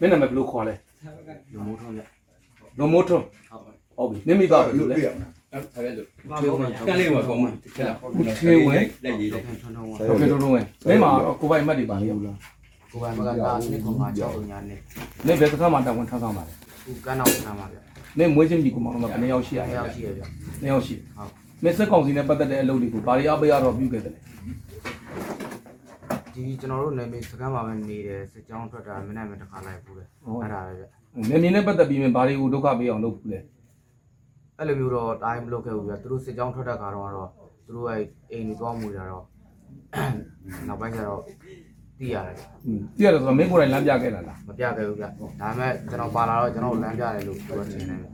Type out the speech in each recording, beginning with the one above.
မင်းနာမည်ဘယ်လိုခေါ်လဲလူမိုးထုံးပြလုံမိုးထွန်းဟုတ်ဟုတ်ပြီမင်းမိသားဘယ်လိုလဲအဲ့ဒါလို့ကန်လေးမှာကောင်းမှာချက်လာထေဝင်လက်ရေးလောလိုက်ခံထွန်းထုံးဟုတ်ကဲ့တို့လုံးဝင်မင်းမှာကိုပိုင်မှတ်တွေပါလေဘူးလားကိုပိုင်မကတာနှစ်ခွန်မှာ6ပုံညာနဲ့မင်းဘယ်စကားမှတောင်းဝန်ထမ်းဆောင်ပါလဲခုကန်းတော့နားမှာဗျမင်းမွေးချင်းပြီကိုမောင်တော့ဘယ်နှစ်ယောက်ရှိရအဲလဲရောက်ရှိရဗျနှစ်ယောက်ရှိဟုတ်မင်းစက်ကောင်စီနဲ့ပတ်သက်တဲ့အလုပ်တွေကိုဘာတွေအပေးရတော့ပြုခဲ့တယ်လဲ ဒီကျွန်တော်တို့နေမေစကမ်းမှာပဲနေတယ်စစ်ကြောင်းထွက်တာမနေ့ကတစ်ခါလိုက်ဘူးလေအဲ့ဒါပဲဗျနေမြင်နဲ့ပတ်သက်ပြီးမင်းဘာတွေကိုဒုက္ခပေးအောင်လုပ်ဘူးလဲအဲ့လိုမျိုးတော့တိုင်းမလုပ်ခဲ့ဘူးဗျသူတို့စစ်ကြောင်းထွက်တဲ့ခါတော့တော့သူတို့အဲ့အိမ်ကြီးသွားမှုကြတော့နောက်ပိုင်းကျတော့သိရတယ်ဗျอืมသိရတယ်ဆိုတော့မင်းကိုယ်တိုင်လမ်းပြခဲ့လာလားမပြခဲ့ဘူးဗျဒါပေမဲ့ကျွန်တော်ပါလာတော့ကျွန်တော်လမ်းပြတယ်လို့ပြောချင်တယ်ဗျ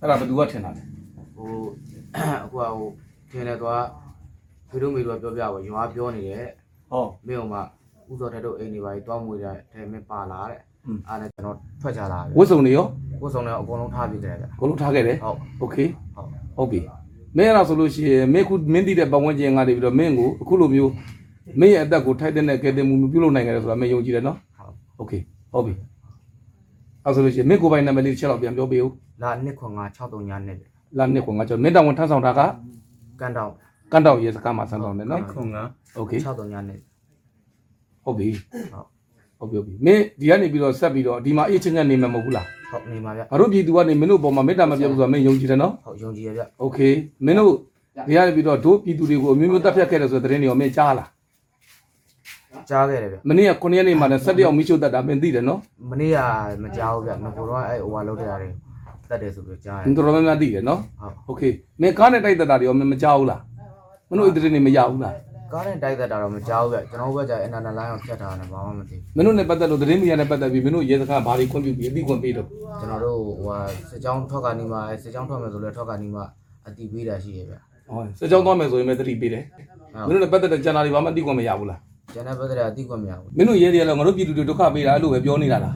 အဲ့ဒါဘယ်သူကထင်တာလဲဟိုအခုကဟိုထင်တယ်သွားဖေတို့မေတို့ကပြောပြပါရွာပြောနေတယ် ဟော မင်းကမှဥစောတဲ့တို့အိမ်တွေပါကြီးတွားမွေတဲ့ထဲမင်းပါလာတဲ့ อืม အားနဲ့ကျွန်တော်ထွက်ကြလာ ဝတ်စုံတွေရော ကိုယ်ဆောင်လည်းအကုန်လုံးထားပြီးတယ်ဗျ အကုန်လုံးထားခဲ့တယ် ဟုတ် โอเค ဟုတ် ဟုတ်ပြီမင်းအဲ့ဒါဆိုလို့ရှိရင်မင်းခုမင်းတည်တဲ့ပတ်ဝန်းကျင်ကနေပြီးတော့မင်းကိုအခုလိုမျိုးမင်းရဲ့အသက်ကိုထိုက်တဲ့နဲ့ကဲတင်မှုပြုလုပ်နိုင်ကြတယ်ဆိုတာမင်းယုံကြည်တယ်နော် ဟုတ် โอเคဟုတ်ပြီအဲ့ဆိုလို့ရှိရင်မင်းကိုယ်ပိုင်နာမည်လေးတစ်ချက်တော့ပြန်ပြောပေးဦး လာနှစ်ခွန်က63ညနဲ့ လာနှစ်ခွန်ကကျွန်တော်မင်းတောင်ဝန်ထမ်းဆောင်တာက ကန်တောင် ကန်တောက်ရဲစကားမှာဆန်းဆောင်တယ်နော် ခုံက โอเค 63ညနဲ့ ဟုတ်ပြီ ဟုတ် ဟုတ်ပြီဟုတ်ပြီမင်းဒီကနေပြီးတော့ဆက်ပြီးတော့ဒီမှာအေးချင်းချင်းနေမှာမဟုတ်ဘူးလား ဟုတ်နေပါဗျ ငါတို့ပြည်သူကနေမင်းတို့ပေါ်မှာမေတ္တာမပြတ်ဘူးဆိုတာမင်းယုံကြည်တယ်နော် ဟုတ်ယုံကြည်ရဗျ โอเคမင်းတို့ဒီကနေပြီးတော့တို့ပြည်သူတွေကိုအမျိုးမျိုးတပ်ဖြတ်ခဲ့တယ်ဆိုတဲ့သတင်းတွေရောမင်းကြားလား ကြားခဲ့တယ်ဗျ မနေ့က9ရက်နေ့မှာလည်း17ယောက်မိရှုတက်တာမင်းသိတယ်နော် မနေ့ကမကြားဘူးဗျငကိုတော့အဲ့ဟိုဟာလုပ်တဲ့ရတယ်တတ်တယ်ဆိုပြီးကြားရ ။တော်တော်များများသိတယ်နော် ဟုတ် ။ Okay ။မင်းကားနဲ့တိုက်သက်တာတွေရောမင်းမကြောက်ဘူးလား။ မင်းတို့ဣတရီနေမရဘူးလားကားနဲ့တိုက်သက်တာတော့မကြားဘူးဗျကျွန်တော်ဘက်ကအင်တာနက်လိုင်းအောင်ဖြတ်ထားတယ်ဘာမှမသိ။မင်းတို့နဲ့ပတ်သက်လို့သတင်းမီဒီယာနဲ့ပတ်သက်ပြီးမင်းတို့ရဲစခန်းဘာတွေခွင့်ပြုပြီးအသိခွင့်ပေးတော့ကျွန်တော်တို့ဟိုဟာစစ်ကြောင်းထွက်ကနေမှအဲစစ်ကြောင်းထွက်မယ်ဆိုလဲထွက်ကနေမှအတီးပေးတာရှိရဗျ။ဟောစကြောင်းသွားမယ်ဆိုရင်လည်းသတိပေးတယ်။မင်းတို့နဲ့ပတ်သက်တဲ့ကျန်တာတွေဘာမှအသိခွင့်မရဘူးလားကျန်တဲ့ဘက်ကအတီးခွင့်မရဘူး။မင်းတို့ရဲတွေကလည်းငါတို့ပြည်သူတွေဒုက္ခပေးတာအဲ့လိုပဲပြောနေတာလား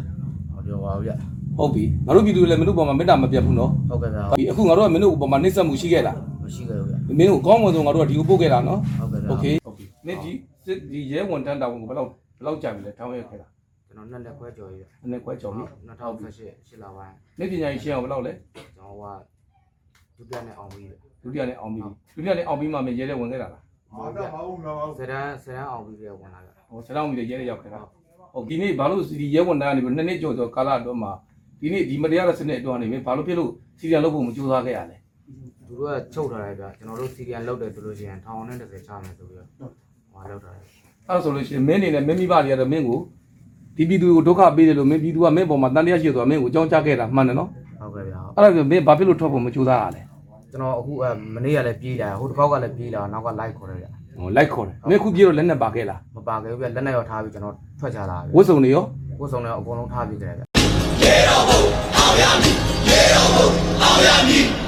ဟောပြောပါဘူးဗျ။ဟုတ်ပြီ။ငါတို့ပြည်သူတွေလည်းမင်းတို့ပေါ်မှာမေတ္တာမပြတ်ဘူးနော်ဟုတ်ကဲ့ဗျ။ဒီအခုငါတို့ကမင်းတို့ပေါ်မှာနှိမ့်ဆက်မှုရှိခဲ့လားမရှိခဲ့ဘူးဗျ။ မင်းတို့ကောင်းမွန်ဆုံးငါတို့ကဒီကိုပို့ခဲ့တာနော်ဟုတ်ကဲ့ဗျ။ Okay ။ဟုတ်ပြီ။မင်းဒီစစ်ဒီရဲဝန်တန်းတာဝန်ကိုဘယ်လောက်ဘယ်လောက်ကြာပြီလဲထောင်းရခဲ့တာကျွန်တော်နှစ်လက်ခွဲကြော်ရဗျ။နည်းနည်းခွဲကြော်ပြီ2018ရှစ်လပိုင်း။နေ့ပညာရေးရှင်းအောင်ဘယ်လောက်လဲကျွန်တော်ကဒုတိယနဲ့အောင်ပြီးဗျ။ဒုတိယနဲ့အောင်ပြီ။ဒုတိယနဲ့အောင်ပြီးမှမင်းရဲတဲ့ဝင်ခဲ့တာလားဟုတ်ဗျစရန်စရန်အောင်ပြီးတဲ့ဝင်လာဗျဟိုဆရာမီရဲရဲရောက်ခဲ့တာဟုတ်ဒီနေ့ဘာလို့ဒီရဲဝန်တန်းကနေပြီးနှစ်နှစ်ကျော်ကျော်ကာလအတွင်းမှာဒီနေ့ဒီမတရားတဲ့စနစ်အတွင်းနေပြီဘာလို့ဖြစ်လို့စီရီယံလုပ်ဖို့မကြိုးစားခဲ့ရလဲ သူတို့ကချုပ်ထားတယ်ဗျကျွန်တော်တို့စီရီယန်လောက်တယ်ဆိုလို့ရှိရင်ထောင်နဲ့30ချမယ်ဆိုပြီးတော့ဟောလောက်ထားတယ်အဲ့ဒါဆိုလို့ရှိရင်မင်းအနေနဲ့မင်းမိဘတွေကတော့မင်းကိုဒီပြည်သူကိုဒုက္ခပေးတယ်လို့မင်းပြည်သူကမင်းပေါ်မှာတန်တရားရှိတယ်ဆိုတာမင်းကိုအကြောင်းကြားခဲ့တာမှန်တယ်နော်ဟုတ်ကဲ့ဗျအဲ့ဒါဆိုမင်းဘာဖြစ်လို့ထွက်ဖို့မကြိုးစားရလဲကျွန်တော်အခုမနေ့ကလည်းပြေးလာဟိုတစ်ခေါက်ကလည်းပြေးလာနောက်ကလိုက်ခေါ်တယ်ဗျဟိုလိုက်ခေါ်တယ်မင်းခုပြေတော့လက်နဲ့ပါခဲ့လားမပါခဲ့ဘူးဗျလက်နဲ့ရောထားပြီးကျွန်တော်ထွက်ချလာပြီဝတ်စုံတွေရောကိုယ်ဆောင်လည်းအကုန်လုံးထားပြီးကြတယ်ဗျရေတော်ဘုံအောင်ရမည်ရေတော်ဘုံအောင်ရမည်